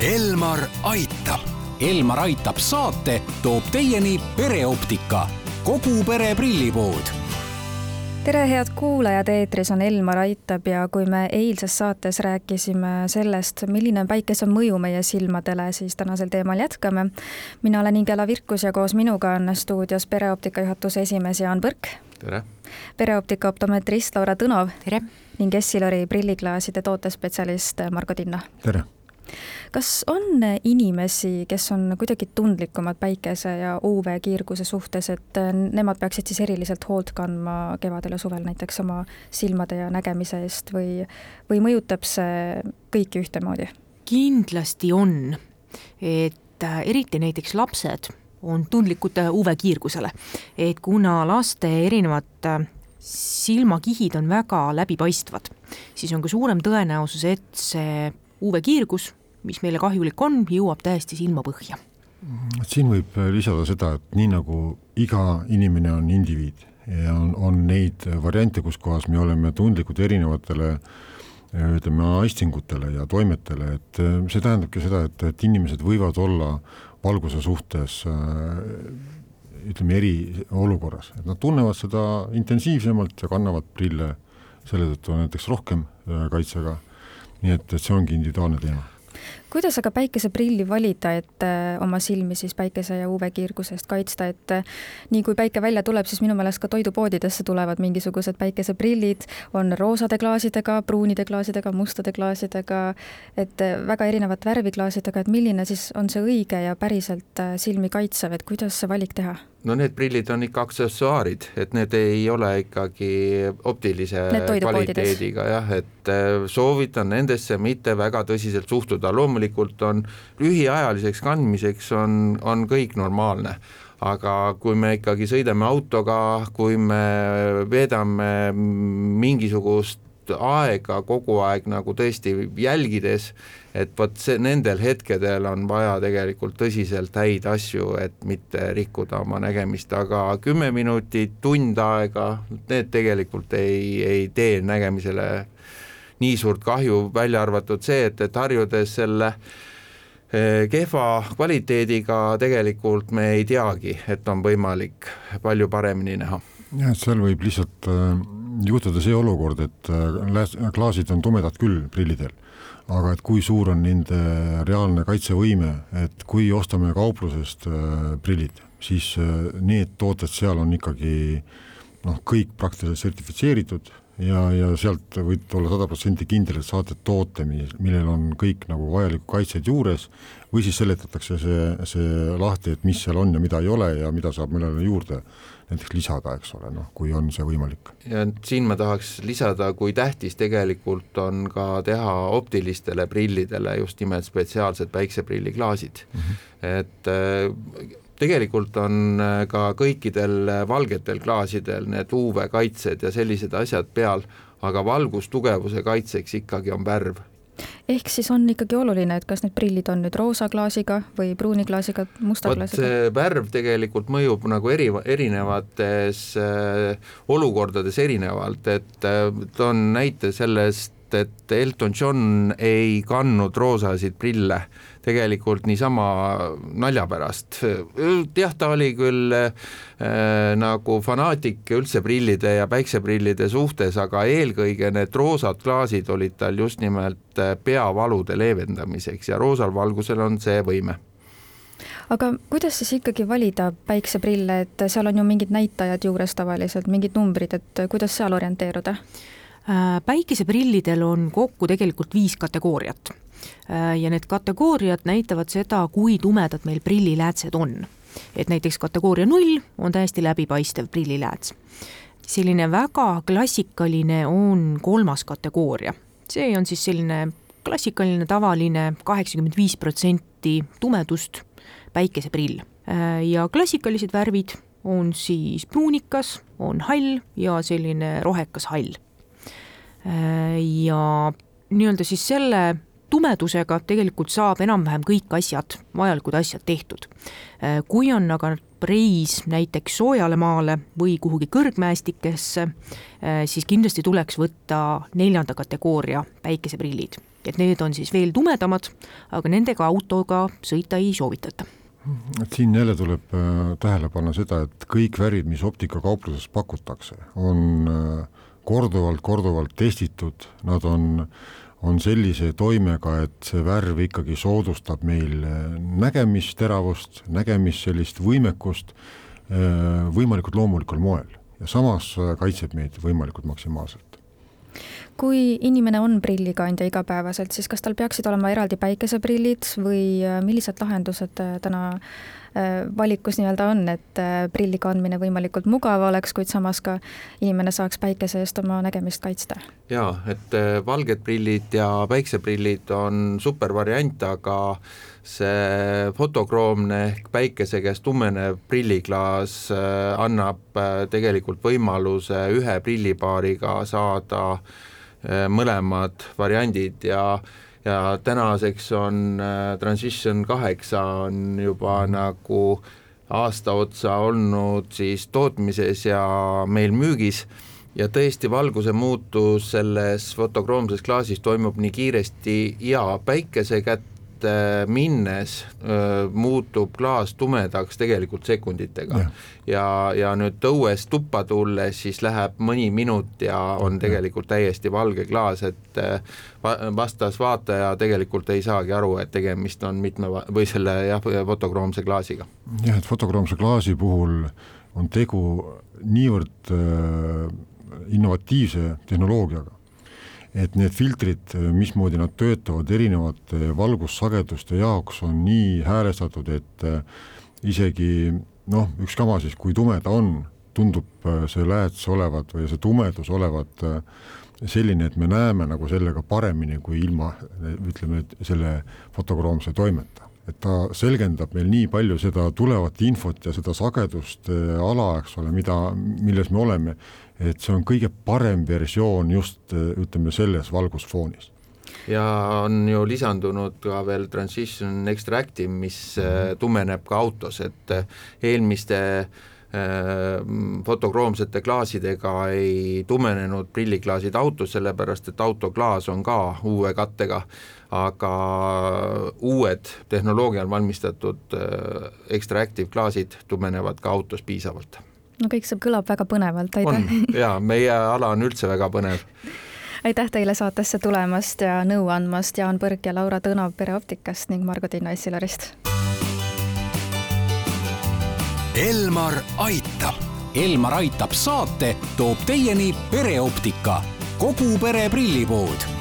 Elmar aitab. Elmar aitab saate toob teieni pereoptika, kogu pere prillipood tere, head kuulajad, eetris on Elmar Aitab ja kui me eilses saates rääkisime sellest, milline on päikese mõju meie silmadele, siis tänasel teemal jätkame. mina olen Ingela Virkus ja koos minuga on stuudios pereoptika juhatuse esimees Jaan Põrk. tere! pereoptika optometrist Laura Tõnov. tere! ning Essilori prilliklaaside tootespetsialist Margo Tinna. tere! Kas on inimesi, kes on kuidagi tundlikumad päikese ja UV-kiirguse suhtes, et nemad peaksid siis eriliselt hoolt kandma kevadel ja suvel näiteks oma silmade ja nägemise eest või, või mõjutab see kõiki ühtemoodi? kindlasti on, et äh, eriti näiteks lapsed on tundlikud UV-kiirgusele, et kuna laste erinevad äh, silmakihid on väga läbipaistvad, siis on ka suurem tõenäosus, et see UV-kiirgus mis meile kahjulik on, jõuab täiesti silmapõhja. siin võib lisada seda, et nii nagu iga inimene on indiviid ja on, on neid variante, kus kohas me oleme tundlikud erinevatele ütleme, aistingutele ja toimetele, et see tähendabki seda, et, et inimesed võivad olla valguse suhtes ütleme, eriolukorras, et nad tunnevad seda intensiivsemalt ja kannavad prille selle tõttu näiteks rohkem kaitsega, nii et, et see ongi individuaalne teema kuidas aga päikeseprilli valida, et äh, oma silmi siis päikese ja UV-kiirguse eest kaitsta, et äh, nii kui päike välja tuleb, siis minu meelest ka toidupoodidesse tulevad mingisugused päikeseprillid, on roosade klaasidega, pruunide klaasidega, mustade klaasidega, et äh, väga erinevat värvi klaasidega, et milline siis on see õige ja päriselt silmi kaitsev, et kuidas see valik teha? No need prillid on ikka aksessuaarid, et need ei ole ikkagi optilise kvaliteediga jah, et äh, soovitan nendesse mitte väga tõsiselt suhtuda, loomulikult on lühiajaliseks kandmiseks on, on kõik normaalne. Aga kui me ikkagi sõidame autoga, kui me veedame mingisugust aega kogu aeg nagu tõesti jälgides, et vot see, nendel hetkedel on vaja tegelikult tõsiselt häid asju, et mitte rikkuda oma nägemist, aga kümme minutit, tund aega, need tegelikult ei, ei tee nägemisele nii suurt kahju, välja arvatud see, et, et harjudes selle eh, kehva kvaliteediga tegelikult me ei teagi, et on võimalik palju paremini näha. jah, seal võib lihtsalt äh, juhtuda see olukord, et äh, klaasid on tumedad küll prillidel aga et kui suur on nende reaalne kaitsevõime, et kui ostame kauplusest äh, prillid, siis äh, need tooted seal on ikkagi noh, kõik praktiliselt sertifitseeritud ja, ja sealt võite olla sada protsenti kindel, et saate toote, millel on kõik nagu vajalikud kaitsed juures või siis seletatakse see, see lahti, et mis seal on ja mida ei ole ja mida saab millele juurde näiteks lisada, eks ole, noh, kui on see võimalik. ja siin ma tahaks lisada, kui tähtis tegelikult on ka teha optilistele prillidele just nimelt spetsiaalsed päikseprilliklaasid mm, -hmm. et äh, tegelikult on äh, ka kõikidel valgetel klaasidel need UV-kaitsed ja sellised asjad peal, aga valgustugevuse kaitseks ikkagi on värv ehk siis on ikkagi oluline, et kas need prillid on nüüd roosa klaasiga või pruuni klaasiga, musta Võt, klaasiga? see värv tegelikult mõjub nagu eri, erinevates äh, olukordades erinevalt, et äh, toon näite sellest, et Elton John ei kandnud roosasid prille tegelikult niisama nalja pärast. jah, ta oli küll äh, nagu fanaatik üldse prillide ja päikseprillide suhtes, aga eelkõige need roosad klaasid olid tal just nimelt äh, peavalude leevendamiseks ja roosal valgusel on see võime aga kuidas siis ikkagi valida päikseprille, et seal on ju mingid näitajad juures tavaliselt, mingid numbrid, et kuidas seal orienteeruda? Äh, päikeseprillidel on kokku tegelikult viis kategooriat Äh, ja need kategooriad näitavad seda, kui tumedad meil prilliläätsed on. et näiteks kategooria null on täiesti läbipaistev prillilääts. selline väga klassikaline on kolmas kategooria, see on siis selline klassikaline tavaline kaheksakümmend viis protsenti tumedust päikeseprill äh, ja klassikalised värvid on siis pruunikas, on hall ja selline rohekas hall. Äh, ja nii-öelda siis selle tumedusega tegelikult saab enam-vähem kõik asjad, vajalikud asjad tehtud. Äh, kui on aga reis näiteks soojale maale või kuhugi kõrgmäestikesse, äh, siis kindlasti tuleks võtta neljanda kategooria päikeseprillid et need on siis veel tumedamad, aga nendega autoga sõita ei soovitata et siin jälle tuleb äh, tähele panna seda, et kõik värid, mis optikakaupluses pakutakse, on korduvalt-korduvalt testitud, nad on on sellise toimega, et see värv ikkagi soodustab meil nägemisteravust, nägemis sellist võimekust võimalikult loomulikul moel. Ja samas kaitseb meid võimalikult maksimaalselt. Kui inimene on prillikandja igapäevaselt, siis kas tal peaksid olema eraldi päikeseprillid või äh, millised lahendused äh, täna äh, valikus nii-öelda on, et prilli kandmine võimalikult mugav oleks, kuid samas ka inimene saaks päikese eest oma nägemist kaitsta? jaa, et valged prillid ja päikseprillid on super variant, aga see fotokroomne ehk päikese käes tummenev prilliklaas annab tegelikult võimaluse ühe prillipaariga saada äh, Äh, mõlemad variandid ja ja tänaseks on äh, Transition kaheksa on juba nagu aasta otsa olnud siis tootmises ja meil müügis. Ja tõesti, valguse muutus selles fotokroomses klaasis toimub nii kiiresti ja päikese kätte ette minnes öö, muutub klaas tumedaks tegelikult sekunditega. ja, ja, nüüd õues tuppa tulles siis läheb mõni minut ja on tegelikult täiesti valge klaas, et vastas vaataja tegelikult ei saagi aru, et tegemist on mitme või selle jah, fotokroomse klaasiga. jah, et fotokroomse klaasi puhul on tegu niivõrd äh, innovatiivse tehnoloogiaga, et need filtrid, mismoodi nad töötavad erinevate valgussageduste jaoks, on nii häälestatud, et äh, isegi noh, ükskama siis, kui tume ta on, tundub äh, see lääts olevat või see tumedus olevat äh, selline, et me näeme nagu sellega paremini kui ilma ütleme, selle fotokroomse toimeta. Et ta selgendab meil nii palju seda tulevat infot ja seda sageduste ala, eks ole, mida, milles me oleme, et see on kõige parem versioon just ütleme selles valgusfoonis. Ja on ju lisandunud ka veel Transition Extractive, mis äh, tumeneb ka autos, et eelmiste fotokroomsete klaasidega ei tumenenud prilliklaasid autos, sellepärast et autoklaas on ka uue kattega, aga uued tehnoloogial valmistatud Extractive klaasid tumenevad ka autos piisavalt no kõik see kõlab väga põnevalt, aitäh. jaa, meie ala on üldse väga põnev aitäh teile saatesse tulemast ja nõu andmast, Jaan Põrk ja Laura Tõnav Pereoptikast ning Margo Tinna Essilarist. Elmar aitab. Elmar aitab saate toob teieni pereoptika, kogu pere prillipood